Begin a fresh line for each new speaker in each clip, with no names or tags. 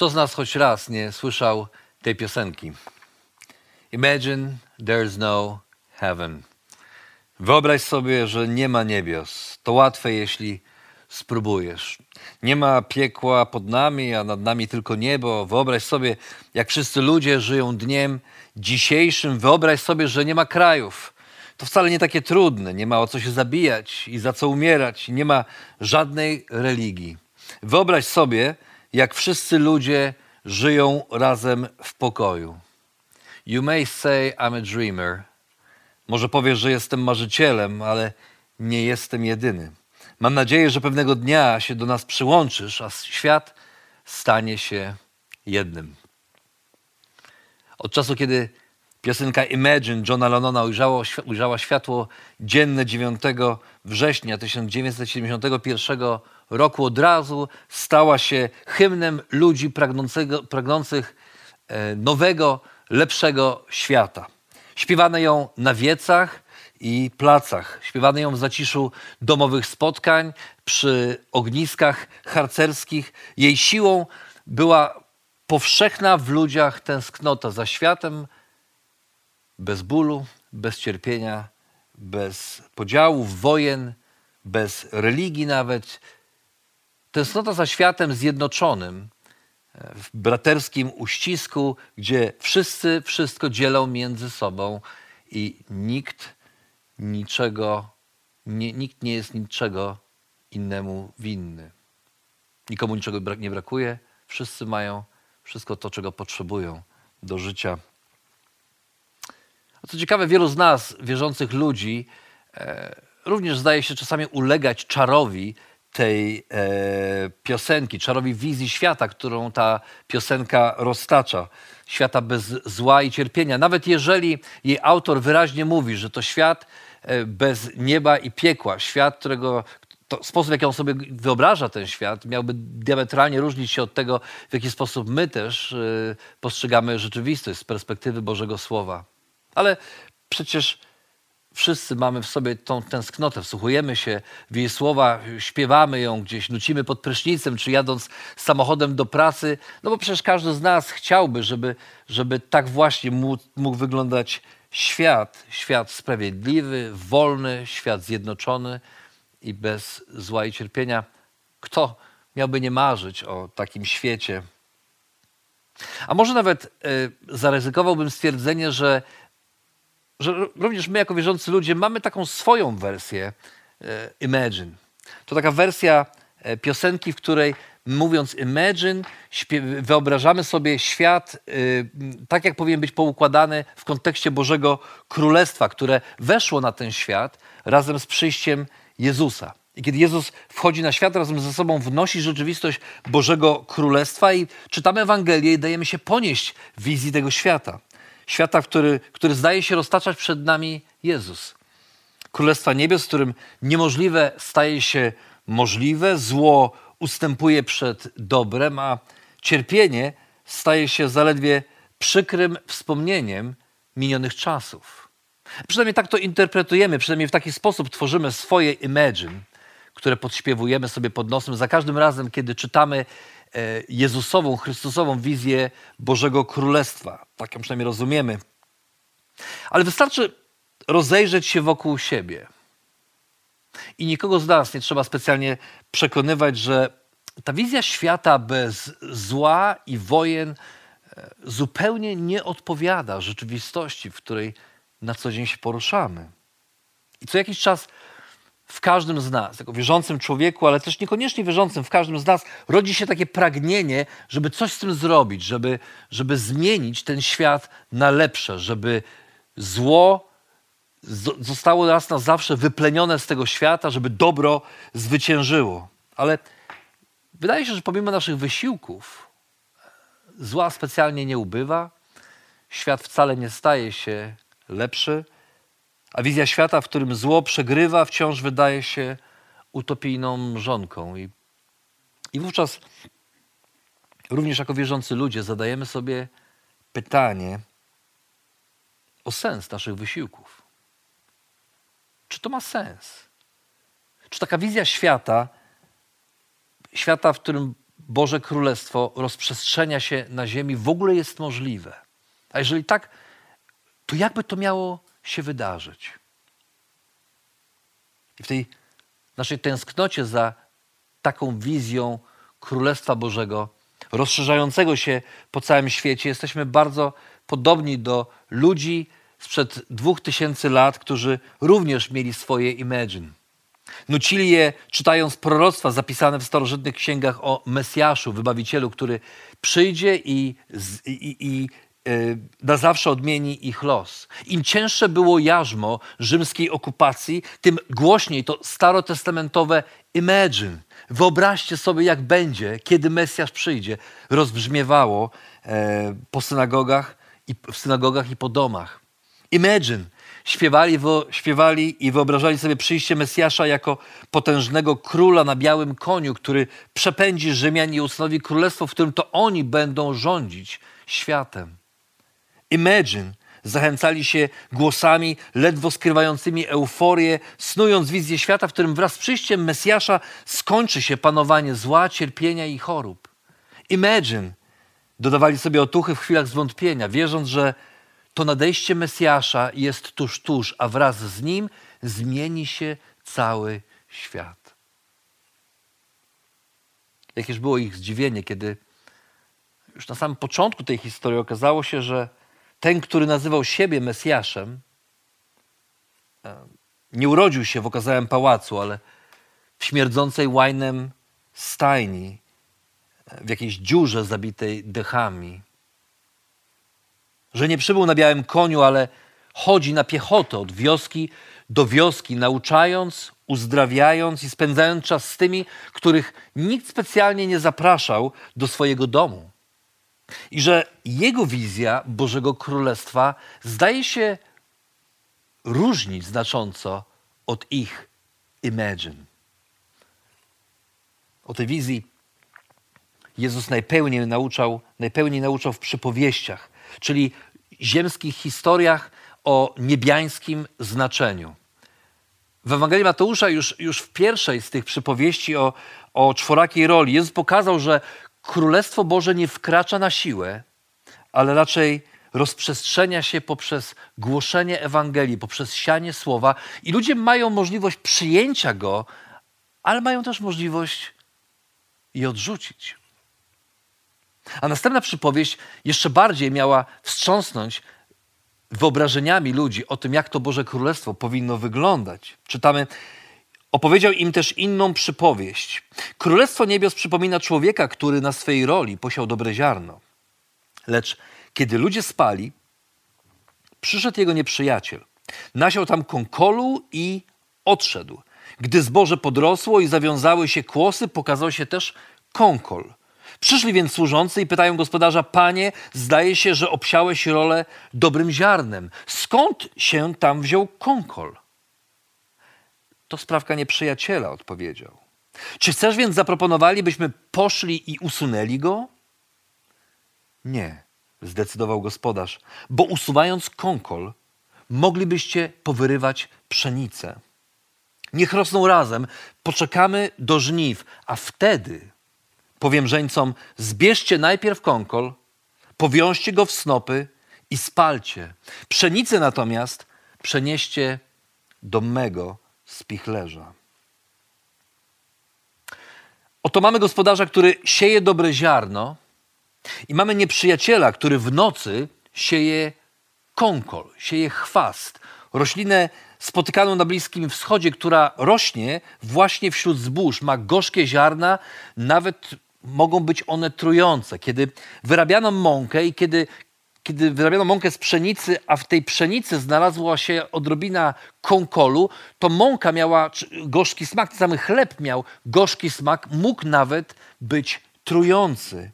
Kto z nas choć raz nie słyszał tej piosenki? Imagine there's no heaven. Wyobraź sobie, że nie ma niebios. To łatwe, jeśli spróbujesz. Nie ma piekła pod nami, a nad nami tylko niebo. Wyobraź sobie, jak wszyscy ludzie żyją dniem dzisiejszym. Wyobraź sobie, że nie ma krajów. To wcale nie takie trudne. Nie ma o co się zabijać i za co umierać. Nie ma żadnej religii. Wyobraź sobie, jak wszyscy ludzie żyją razem w pokoju. You may say I'm a dreamer. Może powiesz, że jestem marzycielem, ale nie jestem jedyny. Mam nadzieję, że pewnego dnia się do nas przyłączysz, a świat stanie się jednym. Od czasu, kiedy piosenka Imagine Johna Lennona ujrzało, ujrzała światło dzienne 9 września 1971 roku, od razu stała się hymnem ludzi pragnących e, nowego, lepszego świata. Śpiewano ją na wiecach, i placach. Śpiewano ją w zaciszu domowych spotkań, przy ogniskach harcerskich. Jej siłą była powszechna w ludziach tęsknota za światem, bez bólu, bez cierpienia, bez podziałów, wojen, bez religii nawet. Tęsknota za światem zjednoczonym w braterskim uścisku, gdzie wszyscy wszystko dzielą między sobą i nikt niczego, nie, nikt nie jest niczego innemu winny. Nikomu niczego nie brakuje, wszyscy mają wszystko to, czego potrzebują do życia. A co ciekawe, wielu z nas, wierzących ludzi, e, również zdaje się czasami ulegać czarowi tej e, piosenki, czarowi wizji świata, którą ta piosenka roztacza. Świata bez zła i cierpienia. Nawet jeżeli jej autor wyraźnie mówi, że to świat E, bez nieba i piekła. Świat, którego to sposób, w jaki on sobie wyobraża ten świat, miałby diametralnie różnić się od tego, w jaki sposób my też y, postrzegamy rzeczywistość z perspektywy Bożego Słowa. Ale przecież wszyscy mamy w sobie tą tęsknotę, wsłuchujemy się w jej słowa, śpiewamy ją gdzieś, nucimy pod prysznicem, czy jadąc samochodem do pracy, no bo przecież każdy z nas chciałby, żeby, żeby tak właśnie mógł, mógł wyglądać świat, świat sprawiedliwy, wolny, świat zjednoczony i bez zła i cierpienia. Kto miałby nie marzyć o takim świecie? A może nawet y, zaryzykowałbym stwierdzenie, że, że również my, jako wierzący ludzie, mamy taką swoją wersję y, Imagine. To taka wersja y, piosenki, w której mówiąc imagine, wyobrażamy sobie świat y, tak, jak powinien być poukładany w kontekście Bożego Królestwa, które weszło na ten świat razem z przyjściem Jezusa. I kiedy Jezus wchodzi na świat, razem ze sobą wnosi rzeczywistość Bożego Królestwa i czytamy Ewangelię i dajemy się ponieść wizji tego świata. Świata, który, który zdaje się roztaczać przed nami Jezus. Królestwa niebios, w którym niemożliwe staje się możliwe, zło ustępuje przed dobrem, a cierpienie staje się zaledwie przykrym wspomnieniem minionych czasów. Przynajmniej tak to interpretujemy, przynajmniej w taki sposób tworzymy swoje imagine, które podśpiewujemy sobie pod nosem za każdym razem, kiedy czytamy Jezusową, Chrystusową wizję Bożego Królestwa. Tak ją przynajmniej rozumiemy. Ale wystarczy rozejrzeć się wokół siebie – i nikogo z nas nie trzeba specjalnie przekonywać, że ta wizja świata bez zła i wojen e, zupełnie nie odpowiada rzeczywistości, w której na co dzień się poruszamy. I co jakiś czas w każdym z nas, jako wierzącym człowieku, ale też niekoniecznie wierzącym, w każdym z nas rodzi się takie pragnienie, żeby coś z tym zrobić, żeby, żeby zmienić ten świat na lepsze, żeby zło zostało raz na zawsze wyplenione z tego świata, żeby dobro zwyciężyło. Ale wydaje się, że pomimo naszych wysiłków zła specjalnie nie ubywa, świat wcale nie staje się lepszy, a wizja świata, w którym zło przegrywa, wciąż wydaje się utopijną mrzonką. I, i wówczas również jako wierzący ludzie zadajemy sobie pytanie o sens naszych wysiłków. Czy to ma sens? Czy taka wizja świata, świata, w którym Boże Królestwo rozprzestrzenia się na ziemi, w ogóle jest możliwe? A jeżeli tak, to jakby to miało się wydarzyć? I w tej naszej tęsknocie za taką wizją Królestwa Bożego, rozszerzającego się po całym świecie, jesteśmy bardzo podobni do ludzi sprzed dwóch tysięcy lat, którzy również mieli swoje imagine. Nucili je czytając proroctwa zapisane w starożytnych księgach o Mesjaszu, wybawicielu, który przyjdzie i, i, i na zawsze odmieni ich los. Im cięższe było jarzmo rzymskiej okupacji, tym głośniej to starotestamentowe imagine. Wyobraźcie sobie, jak będzie, kiedy Mesjasz przyjdzie, rozbrzmiewało e, po synagogach i w synagogach i po domach. Imagine. Śpiewali, wo, śpiewali i wyobrażali sobie przyjście Mesjasza jako potężnego króla na białym koniu, który przepędzi Rzymian i ustanowi królestwo, w którym to oni będą rządzić światem. Imagine. Zachęcali się głosami ledwo skrywającymi euforię, snując wizję świata, w którym wraz z przyjściem Mesjasza skończy się panowanie zła, cierpienia i chorób. Imagine. Dodawali sobie otuchy w chwilach zwątpienia, wierząc, że to nadejście Mesjasza jest tuż, tuż, a wraz z nim zmieni się cały świat. Jakież było ich zdziwienie, kiedy już na samym początku tej historii okazało się, że ten, który nazywał siebie Mesjaszem, e, nie urodził się w okazałym pałacu, ale w śmierdzącej łajnem stajni, e, w jakiejś dziurze zabitej dechami że nie przybył na białym koniu, ale chodzi na piechotę od wioski do wioski, nauczając, uzdrawiając i spędzając czas z tymi, których nikt specjalnie nie zapraszał do swojego domu. I że jego wizja Bożego Królestwa zdaje się różnić znacząco od ich imagine. O tej wizji Jezus najpełniej nauczał, najpełniej nauczał w przypowieściach, czyli ziemskich historiach o niebiańskim znaczeniu. W Ewangelii Mateusza już, już w pierwszej z tych przypowieści o, o czworakiej roli Jezus pokazał, że Królestwo Boże nie wkracza na siłę, ale raczej rozprzestrzenia się poprzez głoszenie Ewangelii, poprzez sianie słowa i ludzie mają możliwość przyjęcia go, ale mają też możliwość je odrzucić. A następna przypowieść jeszcze bardziej miała wstrząsnąć wyobrażeniami ludzi o tym, jak to Boże Królestwo powinno wyglądać. Czytamy, opowiedział im też inną przypowieść. Królestwo niebios przypomina człowieka, który na swej roli posiał dobre ziarno. Lecz kiedy ludzie spali, przyszedł jego nieprzyjaciel. Nasiał tam konkolu i odszedł. Gdy zboże podrosło i zawiązały się kłosy, pokazał się też konkol. Przyszli więc służący i pytają gospodarza: Panie, zdaje się, że obsiałeś rolę dobrym ziarnem. Skąd się tam wziął konkol? To sprawka nieprzyjaciela, odpowiedział. Czy chcesz więc zaproponowali, byśmy poszli i usunęli go? Nie, zdecydował gospodarz, bo usuwając konkol, moglibyście powyrywać pszenicę. Niech rosną razem, poczekamy do żniw, a wtedy Powiem żeńcom, zbierzcie najpierw konkol, powiążcie go w snopy i spalcie. Pszenicę natomiast przenieście do mego spichlerza. Oto mamy gospodarza, który sieje dobre ziarno i mamy nieprzyjaciela, który w nocy sieje konkol, sieje chwast, roślinę spotykaną na Bliskim Wschodzie, która rośnie właśnie wśród zbóż, ma gorzkie ziarna, nawet mogą być one trujące. Kiedy wyrabiano mąkę i kiedy kiedy wyrabiano mąkę z pszenicy, a w tej pszenicy znalazła się odrobina konkolu, to mąka miała gorzki smak, ten sam chleb miał gorzki smak, mógł nawet być trujący.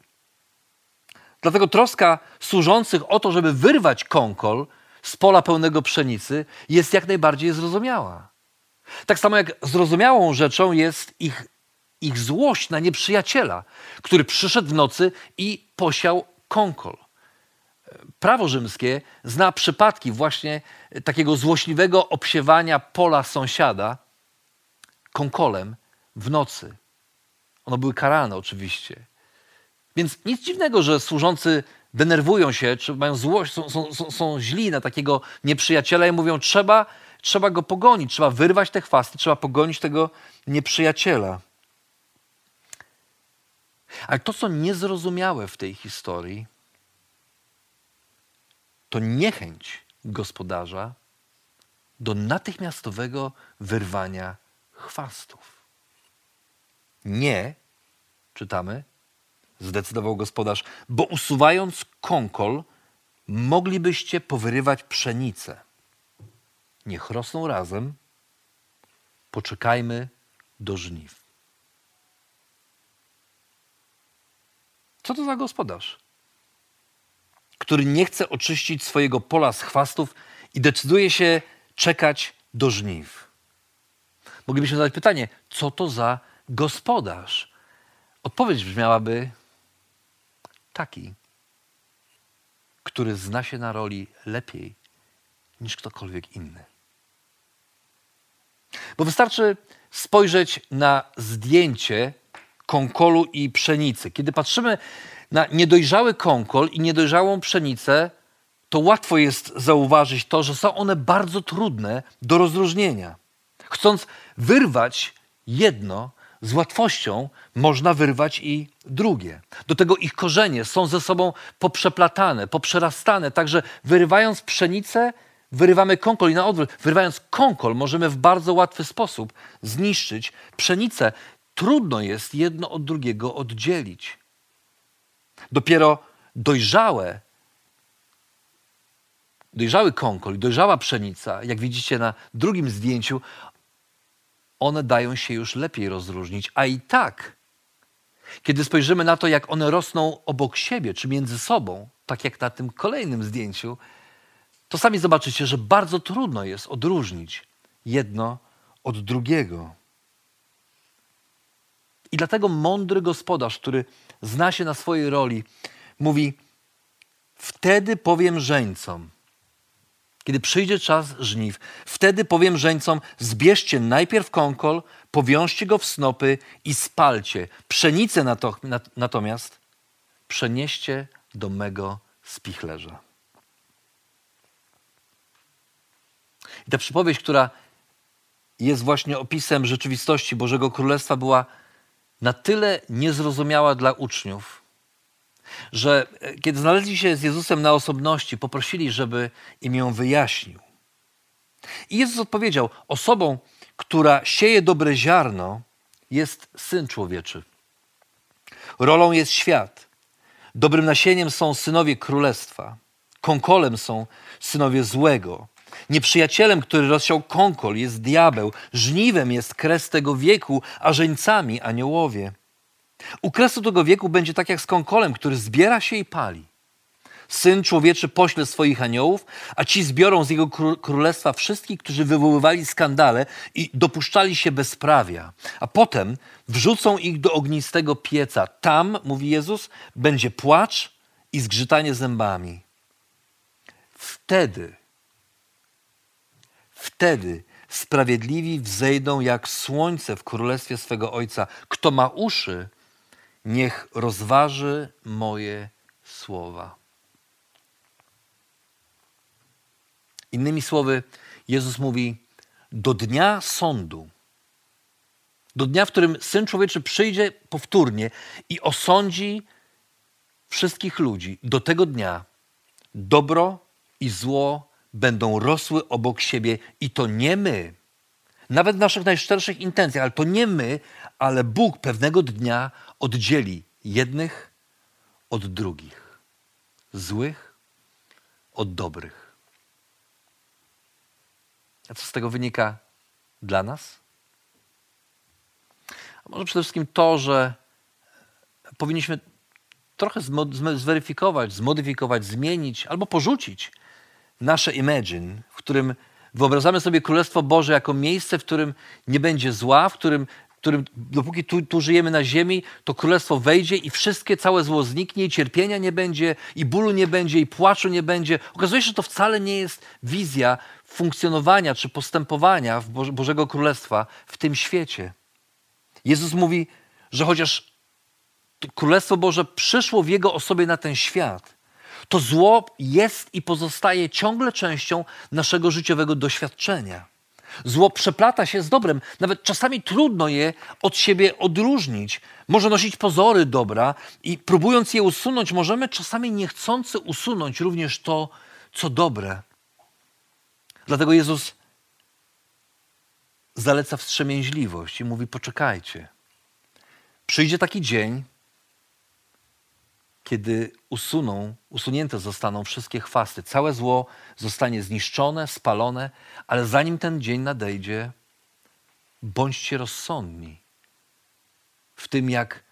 Dlatego troska służących o to, żeby wyrwać konkol z pola pełnego pszenicy, jest jak najbardziej zrozumiała. Tak samo jak zrozumiałą rzeczą jest ich, ich złość na nieprzyjaciela, który przyszedł w nocy i posiał konkol. Prawo rzymskie zna przypadki właśnie takiego złośliwego obsiewania pola sąsiada konkolem w nocy. One były karane oczywiście. Więc nic dziwnego, że służący denerwują się, czy mają złość, są, są, są, są źli na takiego nieprzyjaciela i mówią, trzeba, trzeba go pogonić, trzeba wyrwać te chwasty, trzeba pogonić tego nieprzyjaciela. Ale to, co niezrozumiałe w tej historii, to niechęć gospodarza do natychmiastowego wyrwania chwastów. Nie, czytamy, zdecydował gospodarz, bo usuwając kąkol, moglibyście powyrywać pszenicę. Niech rosną razem, poczekajmy do żniw. Co to za gospodarz? Który nie chce oczyścić swojego pola z chwastów i decyduje się czekać do żniw. Moglibyśmy zadać pytanie, co to za gospodarz? Odpowiedź brzmiałaby taki, który zna się na roli lepiej niż ktokolwiek inny. Bo wystarczy spojrzeć na zdjęcie konkolu i pszenicy. Kiedy patrzymy na niedojrzały konkol i niedojrzałą pszenicę, to łatwo jest zauważyć to, że są one bardzo trudne do rozróżnienia. Chcąc wyrwać jedno, z łatwością można wyrwać i drugie. Do tego ich korzenie są ze sobą poprzeplatane, poprzerastane, także wyrywając pszenicę, wyrywamy konkol i na odwrót. Wyrywając konkol możemy w bardzo łatwy sposób zniszczyć pszenicę. Trudno jest jedno od drugiego oddzielić. Dopiero dojrzałe, dojrzały konkol i dojrzała pszenica, jak widzicie na drugim zdjęciu, one dają się już lepiej rozróżnić, a i tak, kiedy spojrzymy na to, jak one rosną obok siebie czy między sobą, tak jak na tym kolejnym zdjęciu, to sami zobaczycie, że bardzo trudno jest odróżnić jedno od drugiego. I dlatego mądry gospodarz, który zna się na swojej roli, mówi: Wtedy powiem żeńcom, kiedy przyjdzie czas żniw, wtedy powiem żeńcom: zbierzcie najpierw kąkol, powiążcie go w snopy i spalcie. Pszenicę natomiast przenieście do mego spichlerza. I ta przypowieść, która jest właśnie opisem rzeczywistości Bożego Królestwa, była na tyle niezrozumiała dla uczniów, że e, kiedy znaleźli się z Jezusem na osobności, poprosili, żeby im ją wyjaśnił. I Jezus odpowiedział: Osobą, która sieje dobre ziarno, jest syn człowieczy. Rolą jest świat. Dobrym nasieniem są synowie królestwa. Konkolem są synowie złego. Nieprzyjacielem, który rozsiał konkol, jest diabeł. Żniwem jest kres tego wieku, a żeńcami aniołowie. U kresu tego wieku będzie tak jak z konkolem, który zbiera się i pali. Syn człowieczy pośle swoich aniołów, a ci zbiorą z jego królestwa wszystkich, którzy wywoływali skandale i dopuszczali się bezprawia. A potem wrzucą ich do ognistego pieca. Tam, mówi Jezus, będzie płacz i zgrzytanie zębami. Wtedy, wtedy sprawiedliwi wzejdą jak słońce w królestwie swego Ojca. Kto ma uszy, niech rozważy moje słowa. Innymi słowy, Jezus mówi: Do dnia sądu, do dnia, w którym syn człowieczy przyjdzie powtórnie i osądzi wszystkich ludzi, do tego dnia dobro i zło będą rosły obok siebie i to nie my, nawet w naszych najszczerszych intencjach, ale to nie my, ale Bóg pewnego dnia oddzieli jednych od drugich, złych od dobrych. A co z tego wynika dla nas? A może przede wszystkim to, że powinniśmy trochę zweryfikować, zmodyfikować, zmienić albo porzucić nasze imagine, w którym wyobrażamy sobie Królestwo Boże jako miejsce, w którym nie będzie zła, w którym, w którym dopóki tu, tu żyjemy na ziemi, to Królestwo wejdzie i wszystkie, całe zło zniknie, i cierpienia nie będzie, i bólu nie będzie, i płaczu nie będzie. Okazuje się, że to wcale nie jest wizja funkcjonowania czy postępowania Boże, Bożego Królestwa w tym świecie. Jezus mówi, że chociaż Królestwo Boże przyszło w Jego osobie na ten świat, to zło jest i pozostaje ciągle częścią naszego życiowego doświadczenia. Zło przeplata się z dobrem. Nawet czasami trudno je od siebie odróżnić. Może nosić pozory dobra i próbując je usunąć, możemy czasami niechcący usunąć również to, co dobre. Dlatego Jezus zaleca wstrzemięźliwość i mówi: Poczekajcie. Przyjdzie taki dzień, kiedy usuną, usunięte zostaną wszystkie chwasty. Całe zło zostanie zniszczone, spalone, ale zanim ten dzień nadejdzie, bądźcie rozsądni w tym, jak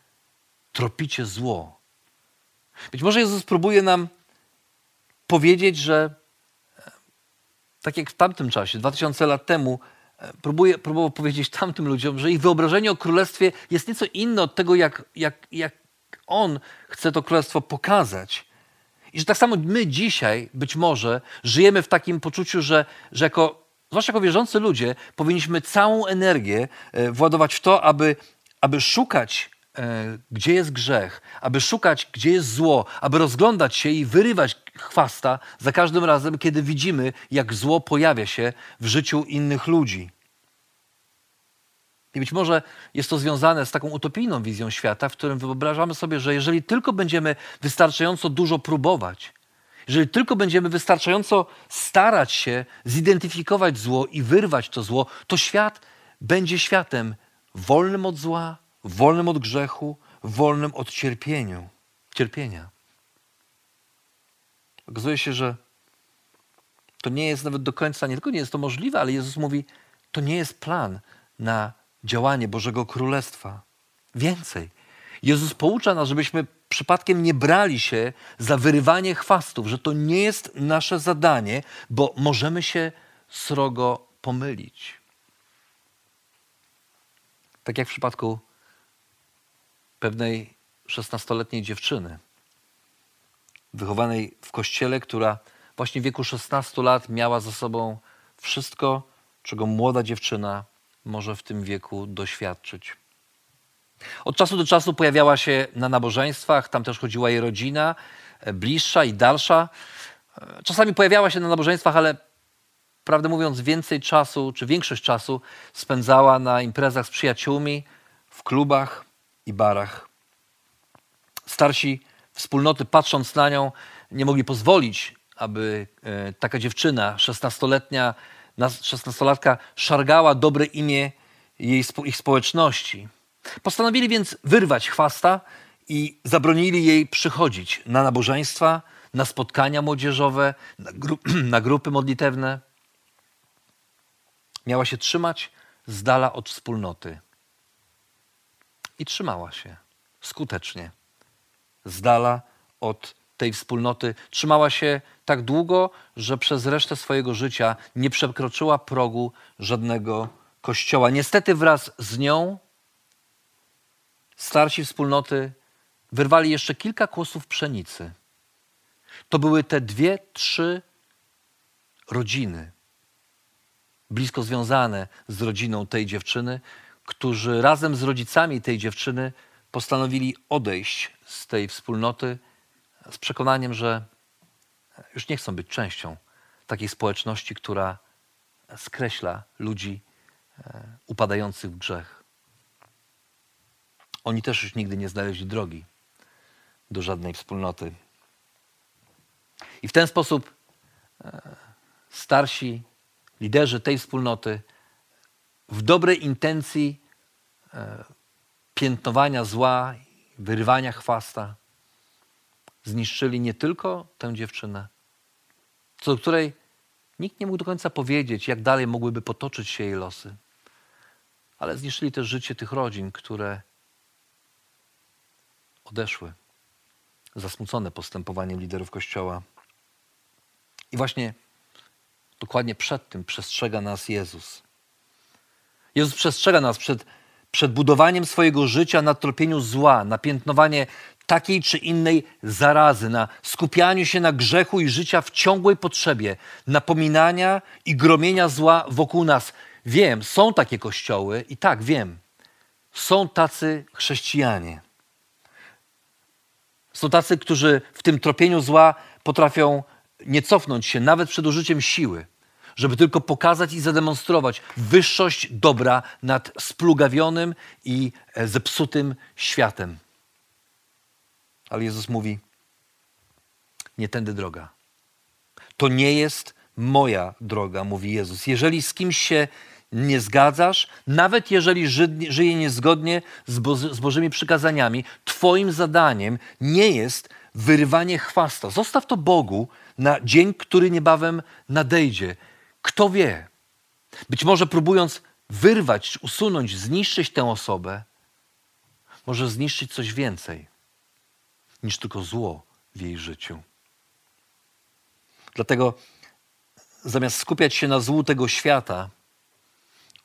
tropicie zło. Być może Jezus próbuje nam powiedzieć, że e, tak jak w tamtym czasie, 2000 lat temu, e, próbuje, próbował powiedzieć tamtym ludziom, że ich wyobrażenie o królestwie jest nieco inne od tego, jak, jak, jak on chce to królestwo pokazać. I że tak samo my dzisiaj być może żyjemy w takim poczuciu, że, że jako, zwłaszcza jako wierzący ludzie, powinniśmy całą energię e, władować w to, aby, aby szukać, e, gdzie jest grzech, aby szukać, gdzie jest zło, aby rozglądać się i wyrywać chwasta za każdym razem, kiedy widzimy, jak zło pojawia się w życiu innych ludzi. I być może jest to związane z taką utopijną wizją świata, w którym wyobrażamy sobie, że jeżeli tylko będziemy wystarczająco dużo próbować, jeżeli tylko będziemy wystarczająco starać się zidentyfikować zło i wyrwać to zło, to świat będzie światem wolnym od zła, wolnym od grzechu, wolnym od cierpieniu, cierpienia. Okazuje się, że to nie jest nawet do końca, nie tylko nie jest to możliwe, ale Jezus mówi, to nie jest plan na działanie Bożego Królestwa. Więcej. Jezus poucza nas, żebyśmy przypadkiem nie brali się za wyrywanie chwastów, że to nie jest nasze zadanie, bo możemy się srogo pomylić. Tak jak w przypadku pewnej szesnastoletniej dziewczyny, wychowanej w kościele, która właśnie w wieku 16 lat miała za sobą wszystko, czego młoda dziewczyna może w tym wieku doświadczyć. Od czasu do czasu pojawiała się na nabożeństwach, tam też chodziła jej rodzina, e, bliższa i dalsza. E, czasami pojawiała się na nabożeństwach, ale prawdę mówiąc, więcej czasu, czy większość czasu spędzała na imprezach z przyjaciółmi, w klubach i barach. Starsi wspólnoty, patrząc na nią, nie mogli pozwolić, aby e, taka dziewczyna, szesnastoletnia, szesnastolatka szargała dobre imię jej, ich społeczności. Postanowili więc wyrwać chwasta i zabronili jej przychodzić na nabożeństwa, na spotkania młodzieżowe, na, gru na grupy modlitewne. Miała się trzymać z dala od wspólnoty. I trzymała się skutecznie z dala od tej wspólnoty. Trzymała się tak długo, że przez resztę swojego życia nie przekroczyła progu żadnego kościoła. Niestety wraz z nią starsi wspólnoty wyrwali jeszcze kilka kłosów pszenicy. To były te dwie, trzy rodziny, blisko związane z rodziną tej dziewczyny, którzy razem z rodzicami tej dziewczyny postanowili odejść z tej wspólnoty z przekonaniem, że już nie chcą być częścią takiej społeczności, która skreśla ludzi e, upadających w grzech. Oni też już nigdy nie znaleźli drogi do żadnej wspólnoty. I w ten sposób e, starsi liderzy tej wspólnoty w dobrej intencji e, piętnowania zła, wyrywania chwasta, zniszczyli nie tylko tę dziewczynę, co do której nikt nie mógł do końca powiedzieć, jak dalej mogłyby potoczyć się jej losy. Ale zniszczyli też życie tych rodzin, które odeszły zasmucone postępowaniem liderów Kościoła. I właśnie dokładnie przed tym przestrzega nas Jezus. Jezus przestrzega nas przed, przed budowaniem swojego życia na tropieniu zła, na piętnowanie takiej czy innej zarazy, na skupianiu się na grzechu i życia w ciągłej potrzebie, napominania i gromienia zła wokół nas. Wiem, są takie kościoły i tak, wiem, są tacy chrześcijanie. Są tacy, którzy w tym tropieniu zła potrafią nie cofnąć się nawet przed użyciem siły, żeby tylko pokazać i zademonstrować wyższość dobra nad splugawionym i e, zepsutym światem. Ale Jezus mówi: Nie tędy droga. To nie jest moja droga, mówi Jezus. Jeżeli z kimś się nie zgadzasz, nawet jeżeli żyje niezgodnie z, Bo z Bożymi przykazaniami, Twoim zadaniem nie jest wyrywanie chwasta. Zostaw to Bogu na dzień, który niebawem nadejdzie. Kto wie? Być może próbując wyrwać, usunąć, zniszczyć tę osobę, może zniszczyć coś więcej niż tylko zło w jej życiu. Dlatego zamiast skupiać się na złu tego świata,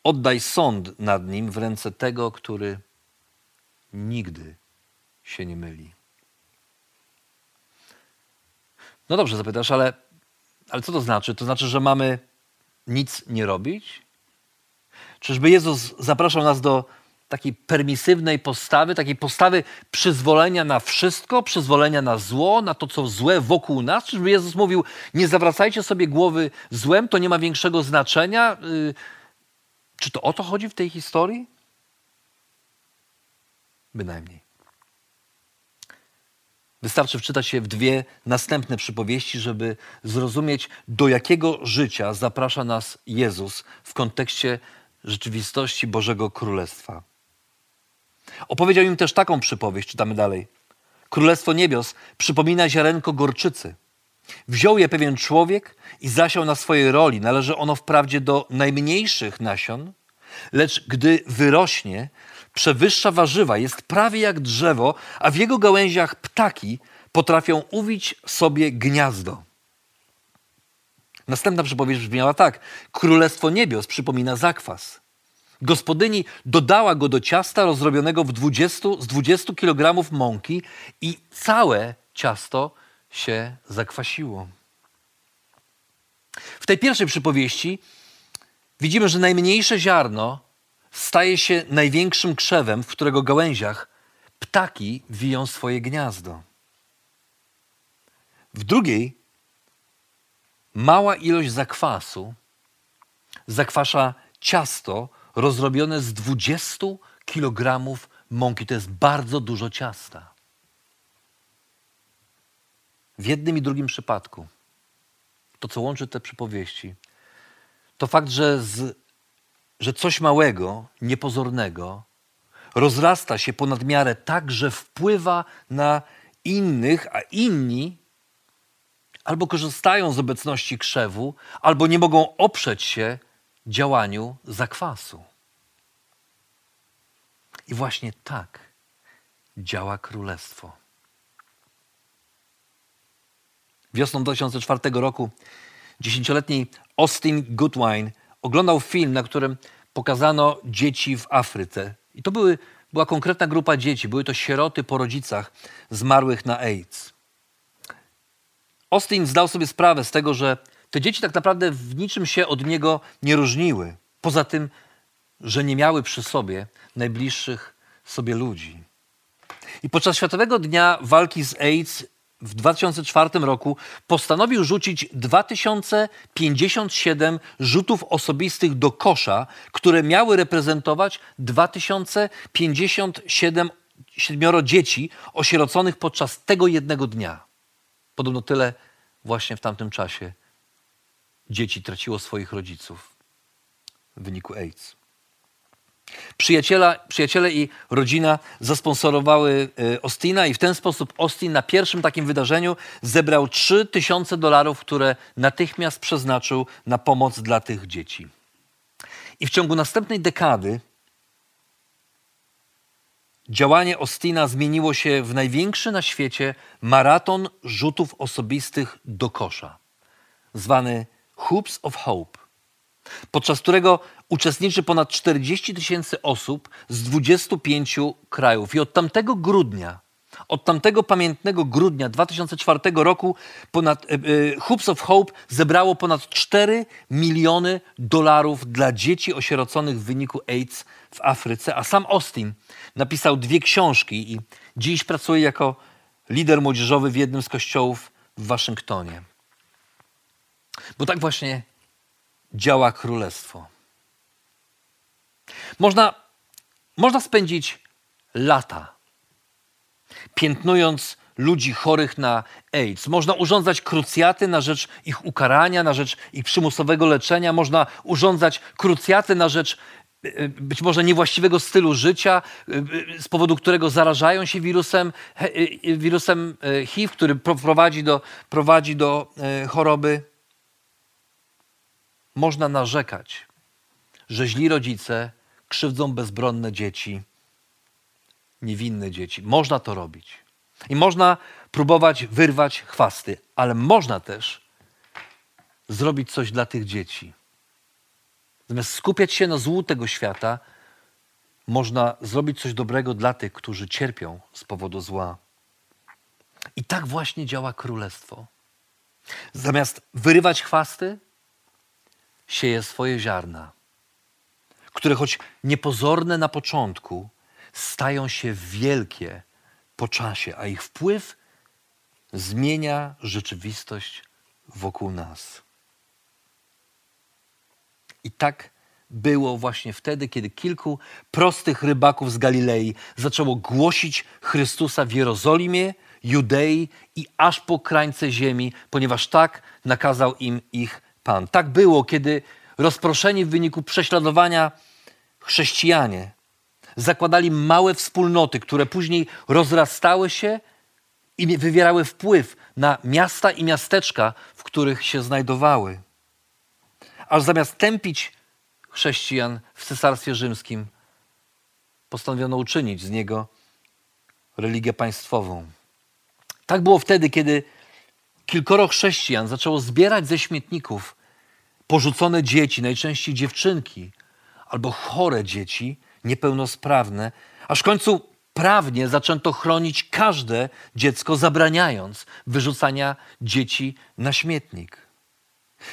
Oddaj sąd nad nim w ręce tego, który nigdy się nie myli. No dobrze, zapytasz, ale, ale co to znaczy? To znaczy, że mamy nic nie robić? Czyżby Jezus zapraszał nas do takiej permisywnej postawy, takiej postawy przyzwolenia na wszystko, przyzwolenia na zło, na to, co złe wokół nas? Czyżby Jezus mówił, nie zawracajcie sobie głowy złem, to nie ma większego znaczenia? Yy, czy to o to chodzi w tej historii? Bynajmniej. Wystarczy wczytać się w dwie następne przypowieści, żeby zrozumieć, do jakiego życia zaprasza nas Jezus w kontekście rzeczywistości Bożego Królestwa. Opowiedział im też taką przypowieść, czytamy dalej. Królestwo niebios przypomina ziarenko gorczycy. Wziął je pewien człowiek i zasiał na swojej roli. Należy ono wprawdzie do najmniejszych nasion, lecz gdy wyrośnie, przewyższa warzywa, jest prawie jak drzewo, a w jego gałęziach ptaki potrafią uwić sobie gniazdo. Następna przypowieść brzmiała tak: Królestwo niebios przypomina zakwas. Gospodyni dodała go do ciasta rozrobionego w 20, z 20 kg mąki i całe ciasto się zakwasiło. W tej pierwszej przypowieści widzimy, że najmniejsze ziarno staje się największym krzewem, w którego gałęziach ptaki wiją swoje gniazdo. W drugiej mała ilość zakwasu zakwasza ciasto rozrobione z 20 kg mąki. To jest bardzo dużo ciasta. W jednym i drugim przypadku to, co łączy te przypowieści, to fakt, że, z, że coś małego, niepozornego rozrasta się ponad miarę tak, że wpływa na innych, a inni albo korzystają z obecności krzewu, albo nie mogą oprzeć się działaniu zakwasu. I właśnie tak działa królestwo. Wiosną 2004 roku dziesięcioletni Austin Goodwine oglądał film, na którym pokazano dzieci w Afryce. I to były, była konkretna grupa dzieci. Były to sieroty po rodzicach zmarłych na AIDS. Austin zdał sobie sprawę z tego, że te dzieci tak naprawdę w niczym się od niego nie różniły. Poza tym, że nie miały przy sobie najbliższych sobie ludzi. I podczas Światowego Dnia Walki z AIDS w 2004 roku postanowił rzucić 2057 rzutów osobistych do kosza, które miały reprezentować 2057 siedmioro dzieci osieroconych podczas tego jednego dnia. Podobno tyle właśnie w tamtym czasie dzieci traciło swoich rodziców w wyniku AIDS. Przyjaciela, przyjaciele i rodzina zasponsorowały y, Ostina i w ten sposób Austin na pierwszym takim wydarzeniu zebrał 3000 dolarów, które natychmiast przeznaczył na pomoc dla tych dzieci. I w ciągu następnej dekady działanie Ostina zmieniło się w największy na świecie maraton rzutów osobistych do kosza, zwany Hoops of Hope, podczas którego uczestniczy ponad 40 tysięcy osób z 25 krajów. I od tamtego grudnia, od tamtego pamiętnego grudnia 2004 roku ponad, e, Hoops of Hope zebrało ponad 4 miliony dolarów dla dzieci osieroconych w wyniku AIDS w Afryce, a sam Austin napisał dwie książki i dziś pracuje jako lider młodzieżowy w jednym z kościołów w Waszyngtonie. Bo tak właśnie działa królestwo. Można, można spędzić lata piętnując ludzi chorych na AIDS. Można urządzać krucjaty na rzecz ich ukarania, na rzecz ich przymusowego leczenia. Można urządzać krucjaty na rzecz e, e, być może niewłaściwego stylu życia, e, z powodu którego zarażają się wirusem, wirusem HIV, który prowadzi do, prowadzi do choroby. Można narzekać, że źli rodzice krzywdzą bezbronne dzieci, niewinne dzieci. Można to robić. I można próbować wyrwać chwasty, ale można też zrobić coś dla tych dzieci. Zamiast skupiać się na złu tego świata, można zrobić coś dobrego dla tych, którzy cierpią z powodu zła. I tak właśnie działa królestwo. Zamiast wyrywać chwasty, sieje swoje ziarna które choć niepozorne na początku, stają się wielkie po czasie, a ich wpływ zmienia rzeczywistość wokół nas. I tak było właśnie wtedy, kiedy kilku prostych rybaków z Galilei zaczęło głosić Chrystusa w Jerozolimie, Judei i aż po krańce ziemi, ponieważ tak nakazał im ich Pan. Tak było, kiedy rozproszeni w wyniku prześladowania chrześcijanie zakładali małe wspólnoty, które później rozrastały się i wywierały wpływ na miasta i miasteczka, w których się znajdowały. Aż zamiast tępić chrześcijan w Cesarstwie Rzymskim, postanowiono uczynić z niego religię państwową. Tak było wtedy, kiedy kilkoro chrześcijan zaczęło zbierać ze śmietników porzucone dzieci, najczęściej dziewczynki, albo chore dzieci, niepełnosprawne, aż w końcu prawnie zaczęto chronić każde dziecko, zabraniając wyrzucania dzieci na śmietnik.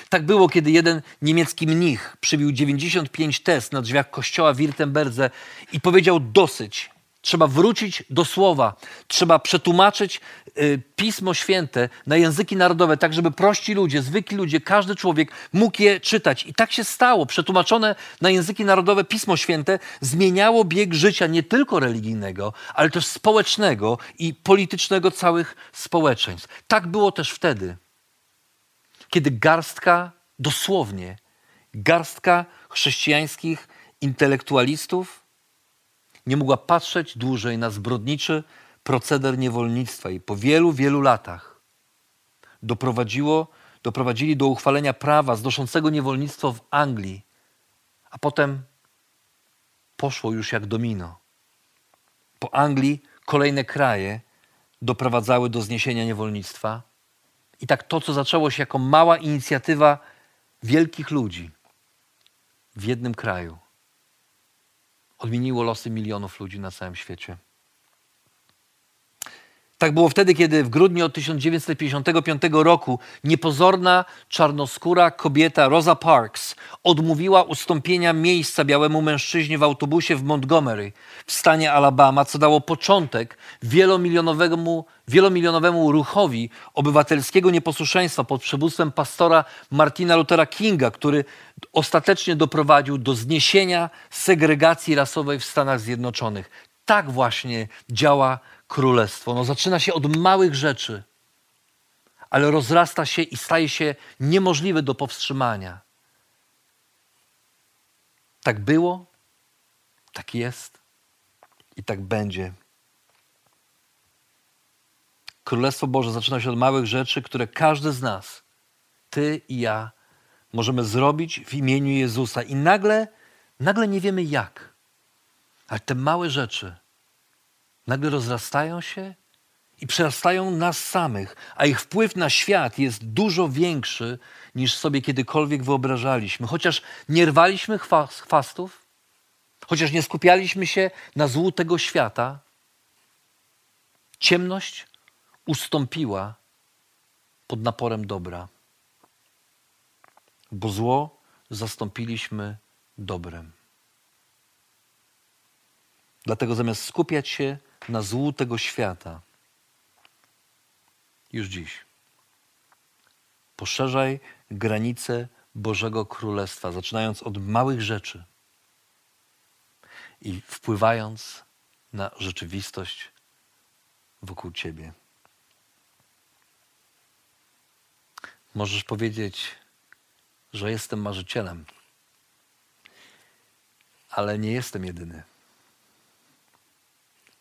Tak było, kiedy jeden niemiecki mnich przybił 95 test na drzwiach kościoła w Wirtemberdze i powiedział dosyć. Trzeba wrócić do słowa, trzeba przetłumaczyć y, Pismo Święte na języki narodowe, tak żeby prości ludzie, zwykli ludzie, każdy człowiek mógł je czytać. I tak się stało. Przetłumaczone na języki narodowe Pismo Święte zmieniało bieg życia nie tylko religijnego, ale też społecznego i politycznego całych społeczeństw. Tak było też wtedy, kiedy garstka, dosłownie, garstka chrześcijańskich intelektualistów, nie mogła patrzeć dłużej na zbrodniczy proceder niewolnictwa i po wielu, wielu latach doprowadziło, doprowadzili do uchwalenia prawa znoszącego niewolnictwo w Anglii, a potem poszło już jak domino. Po Anglii kolejne kraje doprowadzały do zniesienia niewolnictwa. I tak to, co zaczęło się jako mała inicjatywa wielkich ludzi w jednym kraju, odmieniło losy milionów ludzi na całym świecie. Tak było wtedy, kiedy w grudniu 1955 roku niepozorna czarnoskóra kobieta Rosa Parks odmówiła ustąpienia miejsca białemu mężczyźnie w autobusie w Montgomery w stanie Alabama, co dało początek wielomilionowemu, wielomilionowemu ruchowi obywatelskiego nieposłuszeństwa pod przywództwem pastora Martina Luthera Kinga, który ostatecznie doprowadził do zniesienia segregacji rasowej w Stanach Zjednoczonych. Tak właśnie działa królestwo. No, zaczyna się od małych rzeczy, ale rozrasta się i staje się niemożliwe do powstrzymania. Tak było, Tak jest i tak będzie. Królestwo Boże zaczyna się od małych rzeczy, które każdy z nas, ty i ja, możemy zrobić w imieniu Jezusa. I nagle, nagle nie wiemy jak. Ale te małe rzeczy nagle rozrastają się i przerastają nas samych, a ich wpływ na świat jest dużo większy niż sobie kiedykolwiek wyobrażaliśmy. Chociaż nie rwaliśmy chwastów, chociaż nie skupialiśmy się na złu tego świata, ciemność ustąpiła pod naporem dobra, bo zło zastąpiliśmy dobrem. Dlatego zamiast skupiać się na złu tego świata, już dziś poszerzaj granice Bożego Królestwa, zaczynając od małych rzeczy i wpływając na rzeczywistość wokół Ciebie. Możesz powiedzieć, że jestem marzycielem, ale nie jestem jedyny.